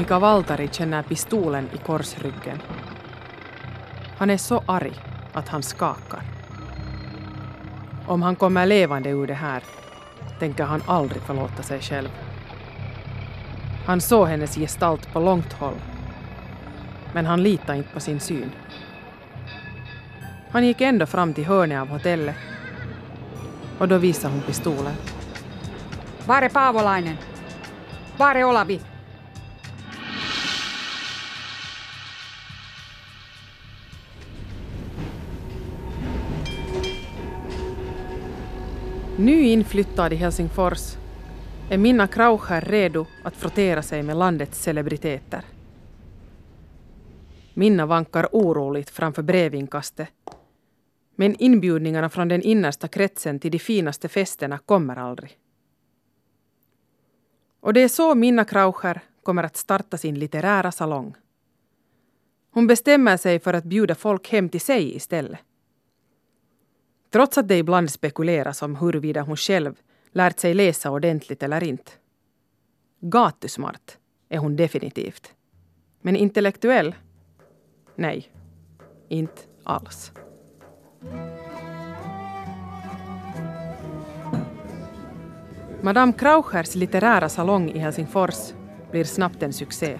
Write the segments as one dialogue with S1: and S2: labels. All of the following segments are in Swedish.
S1: Mika Valtari känner pistolen i korsryggen. Han är så arg att han skakar. Om han kommer levande ur det här tänker han aldrig förlåta sig själv. Han såg hennes gestalt på långt håll. Men han litade inte på sin syn. Han gick ändå fram till hörnet av hotellet. Och då visade hon pistolen.
S2: Var är Paavolainen? Var är Olavi?
S1: Nyinflyttad i Helsingfors är Minna Kraucher redo att frottera sig med landets celebriteter. Minna vankar oroligt framför brevinkastet. Men inbjudningarna från den innersta kretsen till de finaste festerna kommer aldrig. Och det är så Minna Kraucher kommer att starta sin litterära salong. Hon bestämmer sig för att bjuda folk hem till sig istället. Trots att det ibland spekuleras om huruvida hon själv lärt sig läsa ordentligt eller inte. Gatusmart är hon definitivt. Men intellektuell? Nej, inte alls. Madame Krauchers litterära salong i Helsingfors blir snabbt en succé.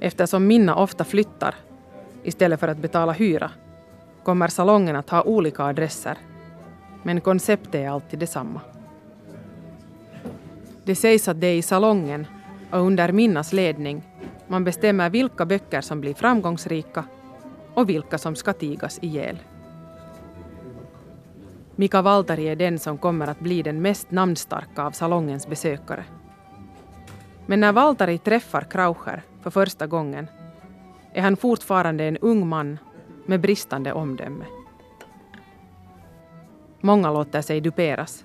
S1: Eftersom Minna ofta flyttar istället för att betala hyra kommer salongen att ha olika adresser. Men konceptet är alltid detsamma. Det sägs att det är i salongen och under Minnas ledning man bestämmer vilka böcker som blir framgångsrika och vilka som ska tigas ihjäl. Mika Valtari är den som kommer att bli den mest namnstarka av salongens besökare. Men när Valtari träffar Kraucher för första gången är han fortfarande en ung man med bristande omdöme. Många låter sig duperas,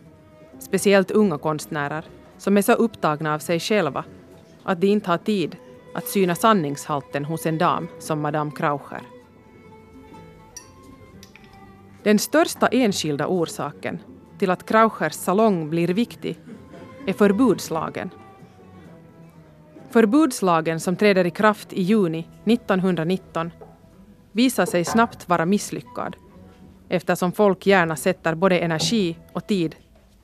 S1: speciellt unga konstnärer som är så upptagna av sig själva att de inte har tid att syna sanningshalten hos en dam som Madame Kraucher. Den största enskilda orsaken till att Krauchers salong blir viktig är förbudslagen. Förbudslagen som träder i kraft i juni 1919 visar sig snabbt vara misslyckad eftersom folk gärna sätter både energi och tid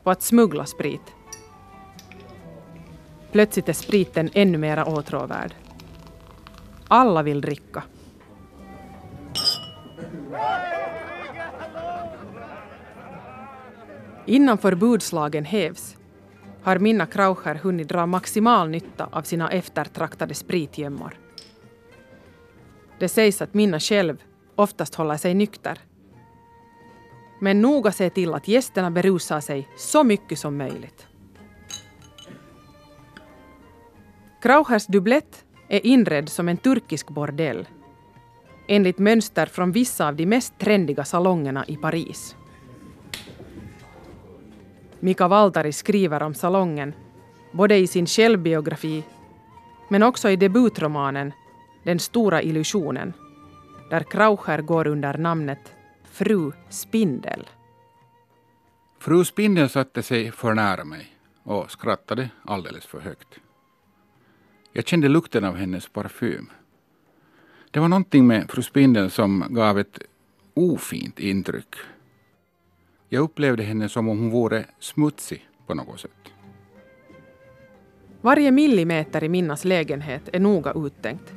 S1: på att smuggla sprit. Plötsligt är spriten ännu mera åtråvärd. Alla vill dricka. Innan förbudslagen hävs har Minna Kraucher hunnit dra maximal nytta av sina eftertraktade spritgömmor. Det sägs att Minna själv oftast håller sig nykter. Men noga se till att gästerna berusar sig så mycket som möjligt. Krauchers dubblett är inredd som en turkisk bordell enligt mönster från vissa av de mest trendiga salongerna i Paris. Mika Valtari skriver om salongen både i sin självbiografi men också i debutromanen den stora illusionen där Kraucher går under namnet Fru Spindel.
S3: Fru Spindel satte sig för nära mig och skrattade alldeles för högt. Jag kände lukten av hennes parfym. Det var någonting med fru Spindel som gav ett ofint intryck. Jag upplevde henne som om hon vore smutsig på något sätt.
S1: Varje millimeter i Minnas lägenhet är noga uttänkt.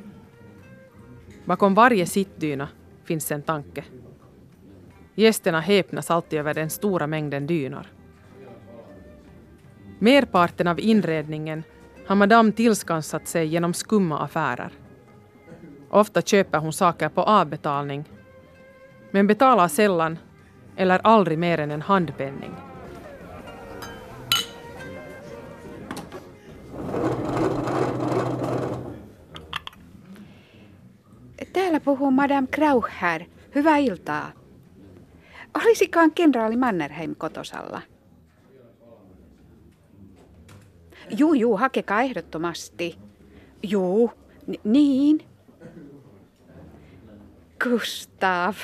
S1: Bakom varje sittdyna finns en tanke. Gästerna häpnas alltid över den stora mängden dynor. Merparten av inredningen har madame tillskansat sig genom skumma affärer. Ofta köper hon saker på avbetalning men betalar sällan eller aldrig mer än en handpenning.
S2: Täällä puhuu Madame Kraucher. Hyvää iltaa. Olisikohan kenraali Mannerheim kotosalla? Juu, juu, hakekaa ehdottomasti. Juu, n- niin. Gustav.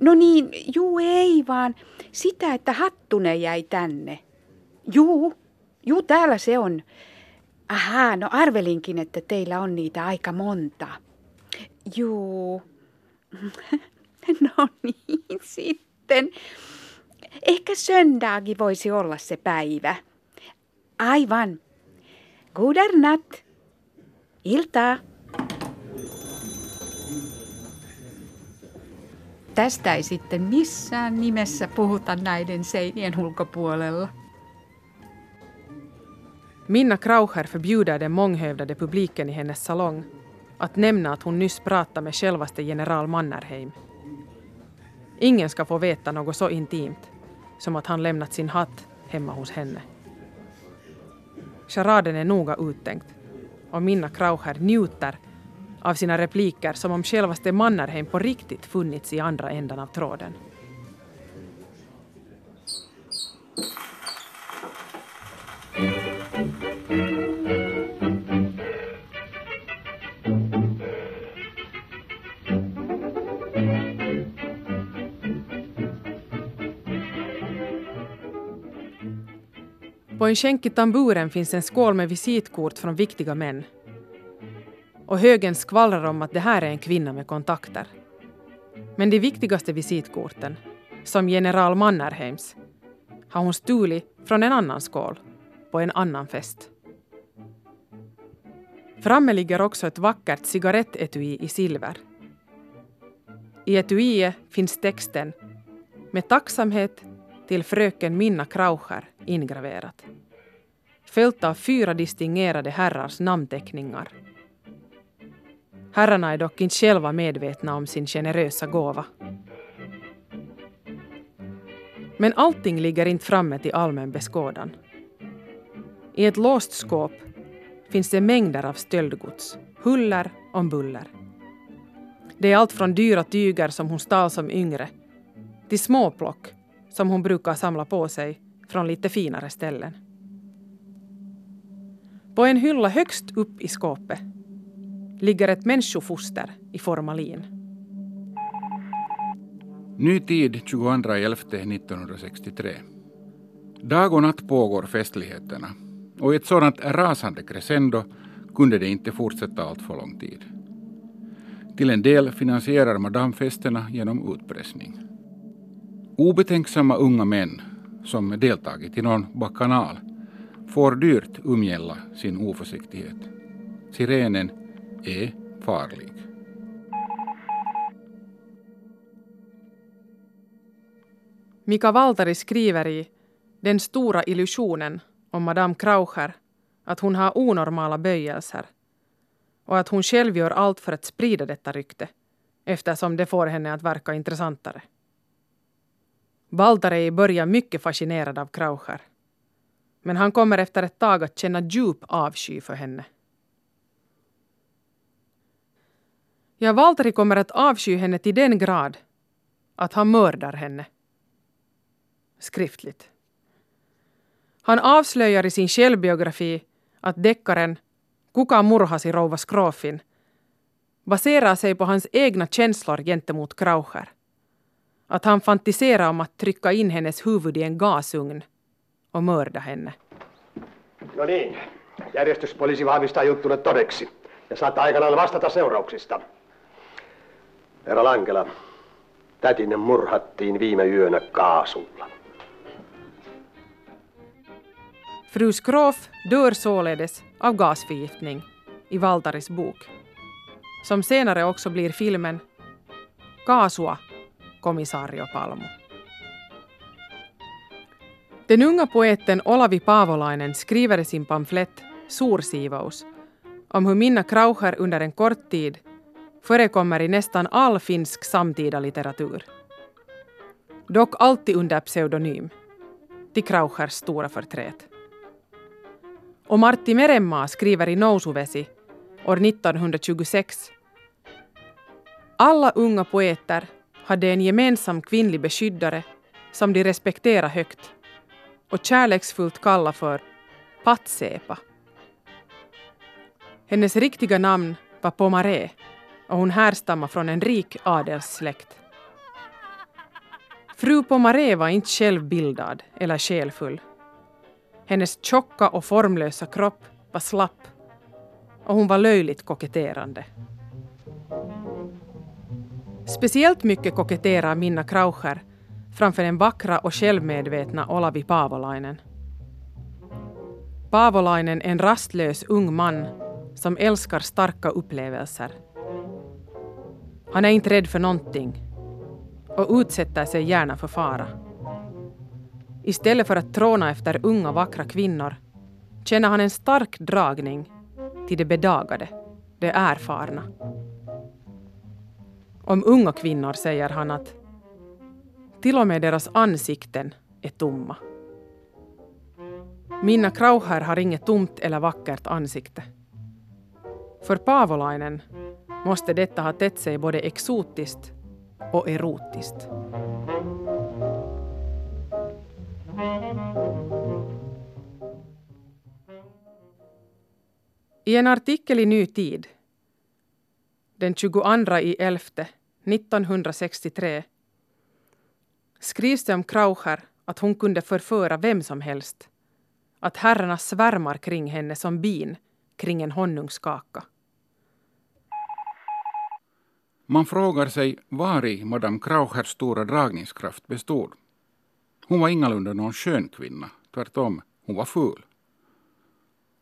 S2: No niin, juu ei vaan. Sitä, että Hattunen jäi tänne. Juu, juu täällä se on. Aha, no arvelinkin, että teillä on niitä aika monta. Juu. no niin, sitten. Ehkä söndaagi voisi olla se päivä. Aivan. Gudernat. Iltaa. Tästä ei sitten missään nimessä puhuta näiden seinien ulkopuolella.
S1: Minna Kraucher förbjuder den månghövdade publiken i hennes salong att nämna att hon nyss pratade med självaste general Mannerheim. Ingen ska få veta något så intimt som att han lämnat sin hatt hemma hos henne. Charaden är noga uttänkt och Minna Kraucher njuter av sina repliker som om självaste Mannerheim på riktigt funnits i andra ändan av tråden. På en skänk i tamburen finns en skål med visitkort från viktiga män. Och högen skvallrar om att det här är en kvinna med kontakter. Men de viktigaste visitkorten, som general Mannerheims, har hon stulit från en annan skål på en annan fest. Framme ligger också ett vackert cigarettetui i silver. I etuiet finns texten med tacksamhet till fröken Minna Kraucher ingraverat. Följt av fyra distingerade herrars namnteckningar. Herrarna är dock inte själva medvetna om sin generösa gåva. Men allting ligger inte framme till allmän beskådan. I ett låst skåp finns det mängder av stöldgods, huller om buller. Det är allt från dyra tyger som hon stal som yngre till småplock som hon brukar samla på sig från lite finare ställen. På en hylla högst upp i skåpet ligger ett människofoster i formalin.
S3: Ny tid 22.11.1963. Dag och natt pågår festligheterna och i ett sådant rasande crescendo kunde det inte fortsätta allt för lång tid. Till en del finansierar madamfesterna genom utpressning. Obetänksamma unga män som deltagit i någon bakanal får dyrt umgälla sin oförsiktighet. Sirenen är farlig.
S1: Mika Valtari skriver i Den stora illusionen om Madame Kraucher att hon har onormala böjelser och att hon själv gör allt för att sprida detta rykte eftersom det får henne att verka intressantare. Baltar är i början mycket fascinerad av Kraucher. Men han kommer efter ett tag att känna djup avsky för henne. Ja, Valtari kommer att avsky henne till den grad att han mördar henne. Skriftligt. Han avslöjar i sin självbiografi att deckaren Kuka murhasi rouva Skrofin baserar sig på hans egna känslor gentemot Kraucher att han fantiserade om att trycka in hennes huvud i en gasugn och mörda henne.
S4: No niin, järjestyspoliisi vahvistaa juttunne todeksi ja saat aikanaan vastata seurauksista. Herra Lankela, tätinne murhattiin viime yönä kaasulla.
S1: Fru Skrof dör således av gasförgiftning i Valtaris bok, som senare också blir filmen Kaasua komisario Palmu. Den unga poeten Olavi Paavolainen skriver i sin pamflett Suursiivous om hur Minna Kraucher under en kort tid förekommer i nästan all finsk samtida litteratur. Dock alltid under pseudonym, till Krauchers stora förtret. Och Martti Merenmaa skriver i Nousuvesi år 1926 Alla unga poeter hade en gemensam kvinnlig beskyddare som de respekterade högt och kärleksfullt kallade för Patsepa. Hennes riktiga namn var Pomaré och hon härstammar från en rik adelssläkt. Fru Pomaré var inte självbildad eller själfull. Hennes tjocka och formlösa kropp var slapp och hon var löjligt koketterande. Speciellt mycket koketterar Minna Kraucher framför den vackra och självmedvetna Olavi Paavolainen. Paavolainen är en rastlös ung man som älskar starka upplevelser. Han är inte rädd för någonting och utsätter sig gärna för fara. Istället för att tråna efter unga vackra kvinnor känner han en stark dragning till det bedagade, det erfarna. Om unga kvinnor säger han att till och med deras ansikten är tomma. Minna Krauher har inget tomt eller vackert ansikte. För Paavolainen måste detta ha tett sig både exotiskt och erotiskt. I en artikel i Ny Tid den 22 i 11 1963 skrivs det om Kraucher att hon kunde förföra vem som helst. Att herrarna svärmar kring henne som bin kring en honungskaka.
S3: Man frågar sig var i Madame Krauchers stora dragningskraft bestod. Hon var ingalunda någon skön kvinna, tvärtom, hon var ful.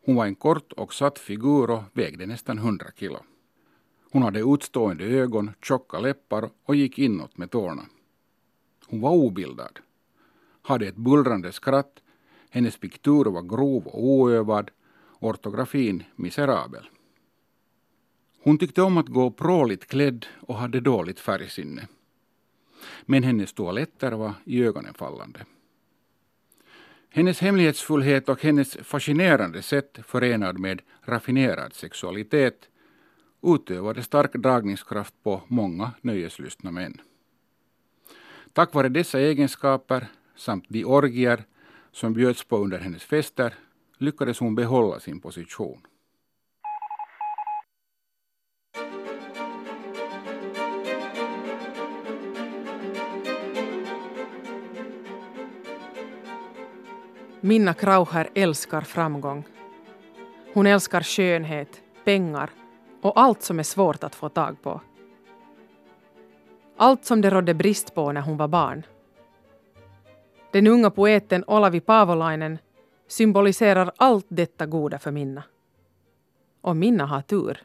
S3: Hon var en kort och satt figur och vägde nästan hundra kilo. Hon hade utstående ögon, tjocka läppar och gick inåt med tårna. Hon var obildad, hade ett bullrande skratt, hennes piktur var grov och oövad, ortografin miserabel. Hon tyckte om att gå pråligt klädd och hade dåligt färgsinne. Men hennes toaletter var i ögonen fallande. Hennes hemlighetsfullhet och hennes fascinerande sätt förenad med raffinerad sexualitet utövade stark dragningskraft på många nöjeslystna män. Tack vare dessa egenskaper samt de orgier som bjöds på under hennes fester lyckades hon behålla sin position.
S1: Minna Krauher älskar framgång. Hon älskar skönhet, pengar och allt som är svårt att få tag på. Allt som det rådde brist på när hon var barn. Den unga poeten Olavi Paavolainen symboliserar allt detta goda för Minna. Och Minna har tur.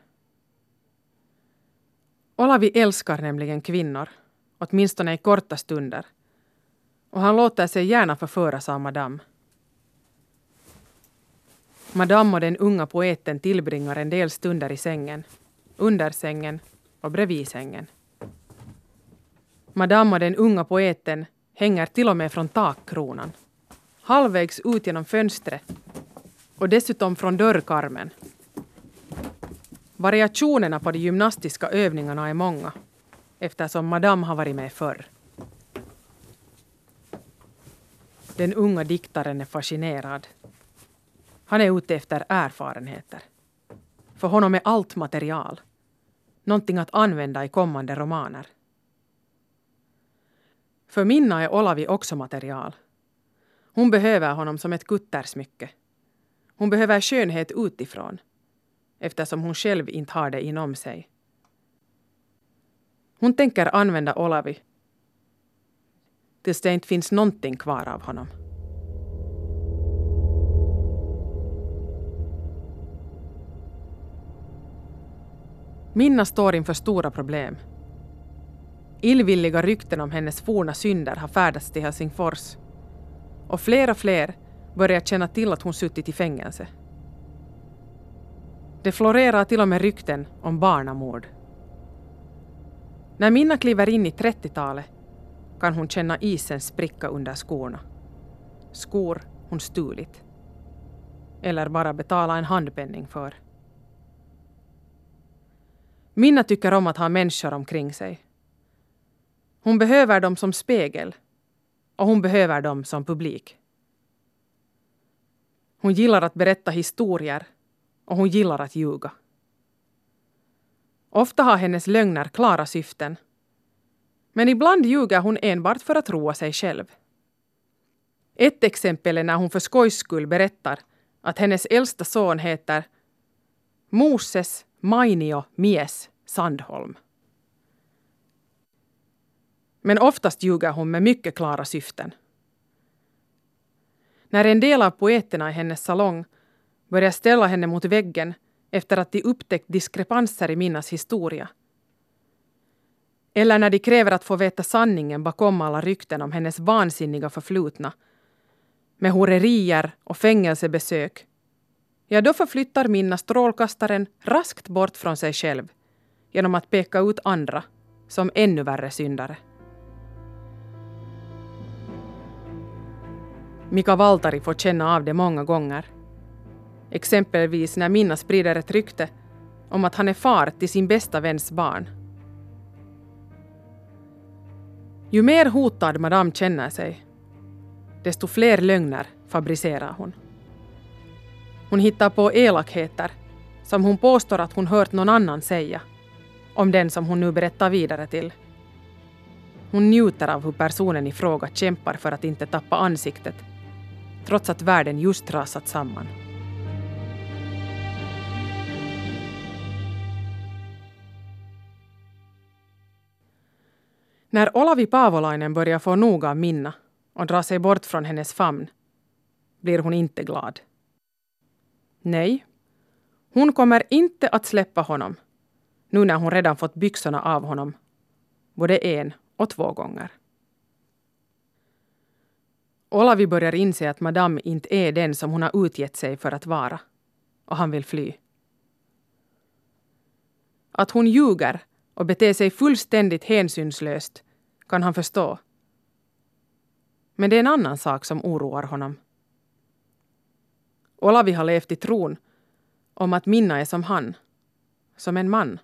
S1: Olavi älskar nämligen kvinnor, åtminstone i korta stunder. Och han låter sig gärna förföras av Madame. Madame och den unga poeten tillbringar en del stunder i sängen, under sängen och bredvid sängen. Madame och den unga poeten hänger till och med från takkronan. Halvvägs ut genom fönstret och dessutom från dörrkarmen. Variationerna på de gymnastiska övningarna är många eftersom Madame har varit med förr. Den unga diktaren är fascinerad. Han är ute efter erfarenheter. För honom är allt material. Någonting att använda i kommande romaner. För Minna är Olavi också material. Hon behöver honom som ett kuttersmycke. Hon behöver skönhet utifrån eftersom hon själv inte har det inom sig. Hon tänker använda Olavi tills det inte finns någonting kvar av honom. Minna står inför stora problem. Illvilliga rykten om hennes forna synder har färdats till Helsingfors. Och fler och fler börjar känna till att hon suttit i fängelse. Det florerar till och med rykten om barnamord. När Minna kliver in i 30-talet kan hon känna isen spricka under skorna. Skor hon stulit. Eller bara betala en handpenning för. Minna tycker om att ha människor omkring sig. Hon behöver dem som spegel och hon behöver dem som publik. Hon gillar att berätta historier och hon gillar att ljuga. Ofta har hennes lögner klara syften. Men ibland ljuger hon enbart för att roa sig själv. Ett exempel är när hon för skojs skull berättar att hennes äldsta son heter Moses Mainio Mies Sandholm. Men oftast ljuger hon med mycket klara syften. När en del av poeterna i hennes salong börjar ställa henne mot väggen efter att de upptäckt diskrepanser i Minnas historia. Eller när de kräver att få veta sanningen bakom alla rykten om hennes vansinniga förflutna med horerier och fängelsebesök ja, då förflyttar Minna strålkastaren raskt bort från sig själv genom att peka ut andra som ännu värre syndare. Mika Valtari får känna av det många gånger. Exempelvis när Minna sprider ett rykte om att han är far till sin bästa väns barn. Ju mer hotad Madame känner sig, desto fler lögner fabricerar hon. Hon hittar på elakheter som hon påstår att hon hört någon annan säga om den som hon nu berättar vidare till. Hon njuter av hur personen i fråga kämpar för att inte tappa ansiktet trots att världen just rasat samman. När Olavi Paavolainen börjar få nog av Minna och drar sig bort från hennes famn blir hon inte glad. Nej, hon kommer inte att släppa honom nu när hon redan fått byxorna av honom både en och två gånger. Olavi börjar inse att Madame inte är den som hon har utgett sig för att vara och han vill fly. Att hon ljuger och beter sig fullständigt hänsynslöst kan han förstå. Men det är en annan sak som oroar honom. Olavi har levt i tron om att Minna är som han, som en man.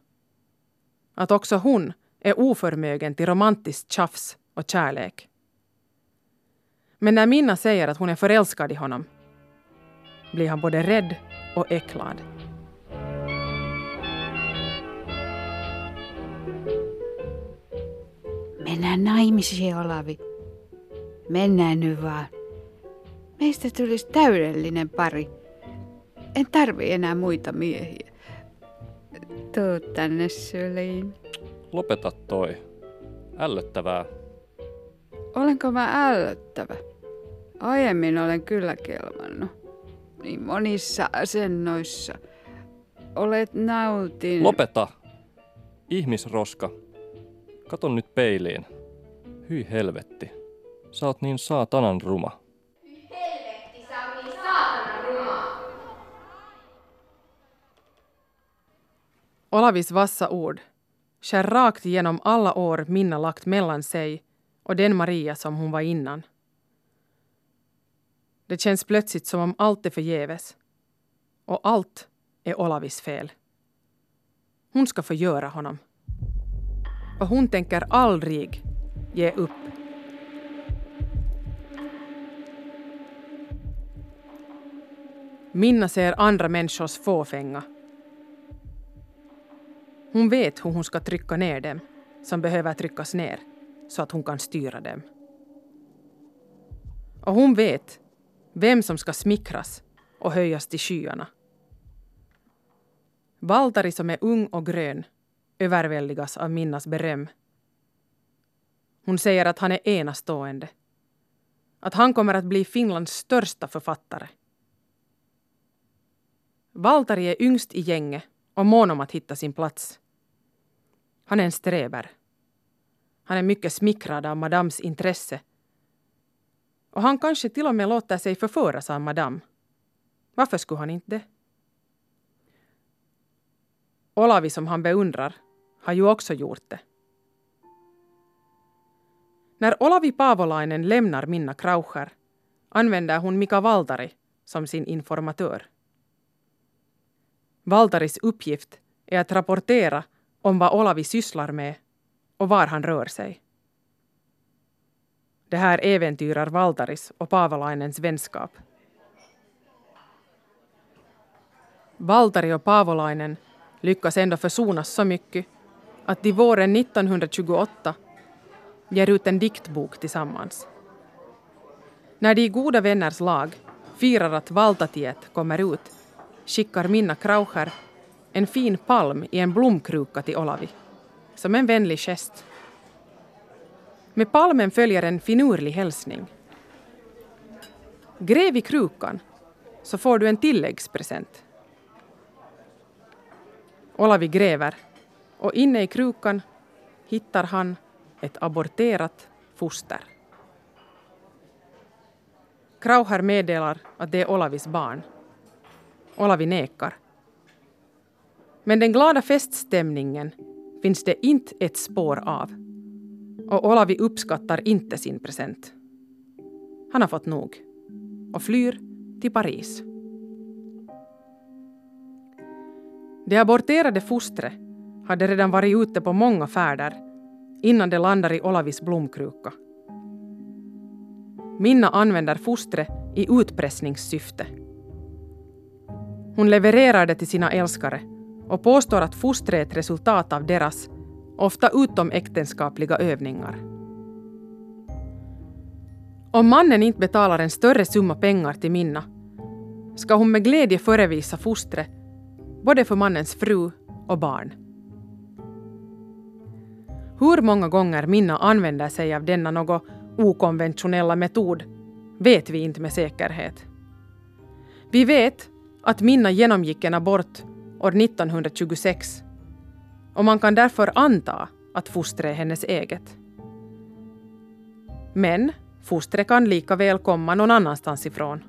S1: Att också hon är oförmögen till romantiskt tjafs och kärlek. Men när Minna säger att hon är förälskad i honom blir han både rädd och äcklad.
S2: Mennään naimisiin, Olavi. Mennään nyt vaan. Meistä tulisi täydellinen pari. En tarvi enää muita miehiä. Tuu tänne syliin.
S5: Lopeta toi. Ällöttävää.
S2: Olenko mä ällöttävä? Aiemmin olen kyllä kelvannut. Niin monissa asennoissa. Olet nautin.
S5: Lopeta! Ihmisroska. Kato nyt peiliin. Hyi helvetti. Sä oot niin saatanan ruma.
S1: Olavis vassa ord skär rakt igenom alla år Minna lagt mellan sig och den Maria som hon var innan. Det känns plötsligt som om allt är förgäves. Och allt är Olavis fel. Hon ska förgöra honom. Och hon tänker aldrig ge upp. Minna ser andra människors fåfänga. Hon vet hur hon ska trycka ner dem som behöver tryckas ner så att hon kan styra dem. Och hon vet vem som ska smickras och höjas till skyarna. Valtari som är ung och grön överväldigas av Minnas beröm. Hon säger att han är enastående. Att han kommer att bli Finlands största författare. Valtari är yngst i gänget och mån om att hitta sin plats. Han är en sträver. Han är mycket smickrad av Madams intresse. Och han kanske till och med låter sig förföras av Madame. Varför skulle han inte det? Olavi som han beundrar har ju också gjort det. När Olavi Paavolainen lämnar Minna Kraucher använder hon Mika Valtari som sin informatör. Valtaris uppgift är att rapportera om vad Olavi sysslar med och var han rör sig. Det här äventyrar Valtaris och Paavolainens vänskap. Valtari och Paavolainen lyckas ändå försonas så mycket att de våren 1928 ger ut en diktbok tillsammans. När de i goda vänners lag firar att valtatiet kommer ut skickar Minna Kraucher en fin palm i en blomkruka till Olavi, som en vänlig gest. Med palmen följer en finurlig hälsning. Gräv i krukan så får du en tilläggspresent. Olavi gräver och inne i krukan hittar han ett aborterat foster. Krauher meddelar att det är Olavis barn. Olavi nekar. Men den glada feststämningen finns det inte ett spår av. Och Olavi uppskattar inte sin present. Han har fått nog och flyr till Paris. Det aborterade fostret hade redan varit ute på många färder innan det landar i Olavis blomkruka. Minna använder fostret i utpressningssyfte. Hon levererar det till sina älskare och påstår att fostret är ett resultat av deras, ofta utomäktenskapliga övningar. Om mannen inte betalar en större summa pengar till Minna ska hon med glädje förevisa fostret både för mannens fru och barn. Hur många gånger Minna använder sig av denna något okonventionella metod vet vi inte med säkerhet. Vi vet att Minna genomgick en abort år 1926 och man kan därför anta att fostret är hennes eget. Men fostret kan lika väl komma någon annanstans ifrån.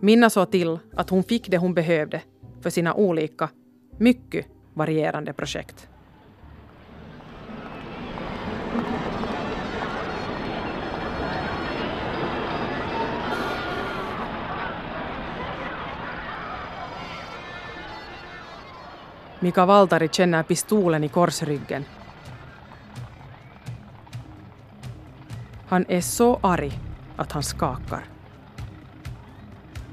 S1: Minna såg till att hon fick det hon behövde för sina olika, mycket varierande projekt. Mika Valtari känner pistolen i korsryggen. Han är så arg att han skakar.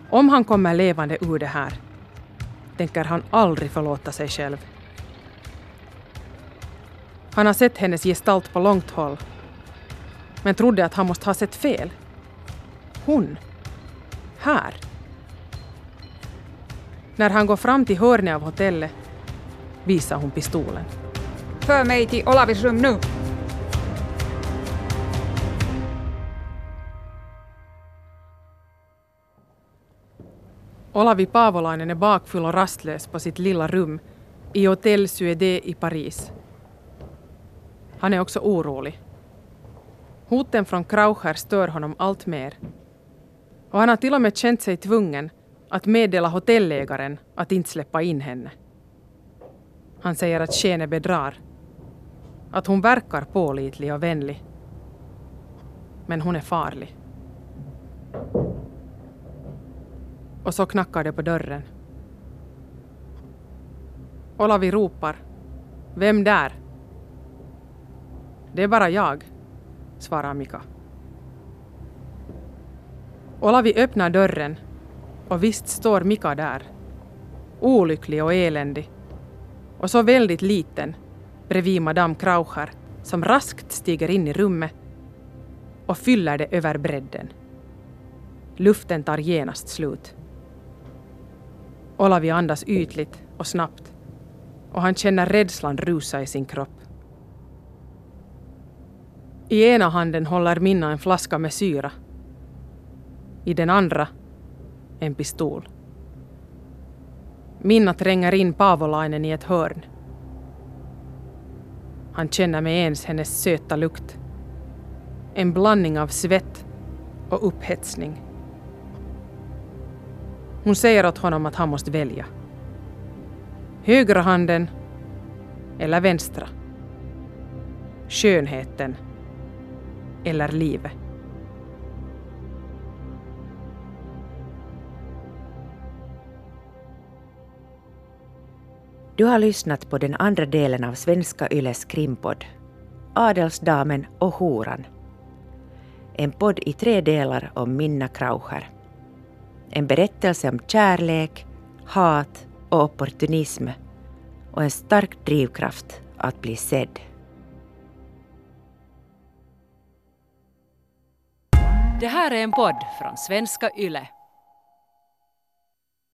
S1: Om han kommer levande ur det här tänker han aldrig förlåta sig själv. Han har sett hennes gestalt på långt håll men trodde att han måste ha sett fel. Hon. Här. När han går fram till hörnet av hotellet visar hon pistolen.
S2: För mig till Olavis rum nu.
S1: Olavi Paavolainen är bakfull och rastlös på sitt lilla rum i Hotel Suédé i Paris. Han är också orolig. Hoten från Kraucher stör honom allt mer. Och han har till och med känt sig tvungen att meddela hotellägaren att inte släppa in henne. Han säger att Skene bedrar. Att hon verkar pålitlig och vänlig. Men hon är farlig. Och så knackar det på dörren. Olavi ropar. Vem där? Det är bara jag, svarar Mika. Olavi öppnar dörren och visst står Mika där. Olycklig och eländig och så väldigt liten bredvid Madame Kraucher som raskt stiger in i rummet och fyller det över bredden. Luften tar genast slut. Olavi andas ytligt och snabbt och han känner rädslan rusa i sin kropp. I ena handen håller Minna en flaska med syra. I den andra en pistol. Minna tränger in Paavolainen i ett hörn. Han känner med ens hennes söta lukt. En blandning av svett och upphetsning. Hon säger åt honom att han måste välja. Högra handen eller vänstra. Skönheten eller livet.
S6: Du har lyssnat på den andra delen av Svenska Yles krimpodd Adelsdamen och horan. En podd i tre delar om Minna Kraucher. En berättelse om kärlek, hat och opportunism och en stark drivkraft att bli sedd.
S7: Det här är en podd från svenska YLE.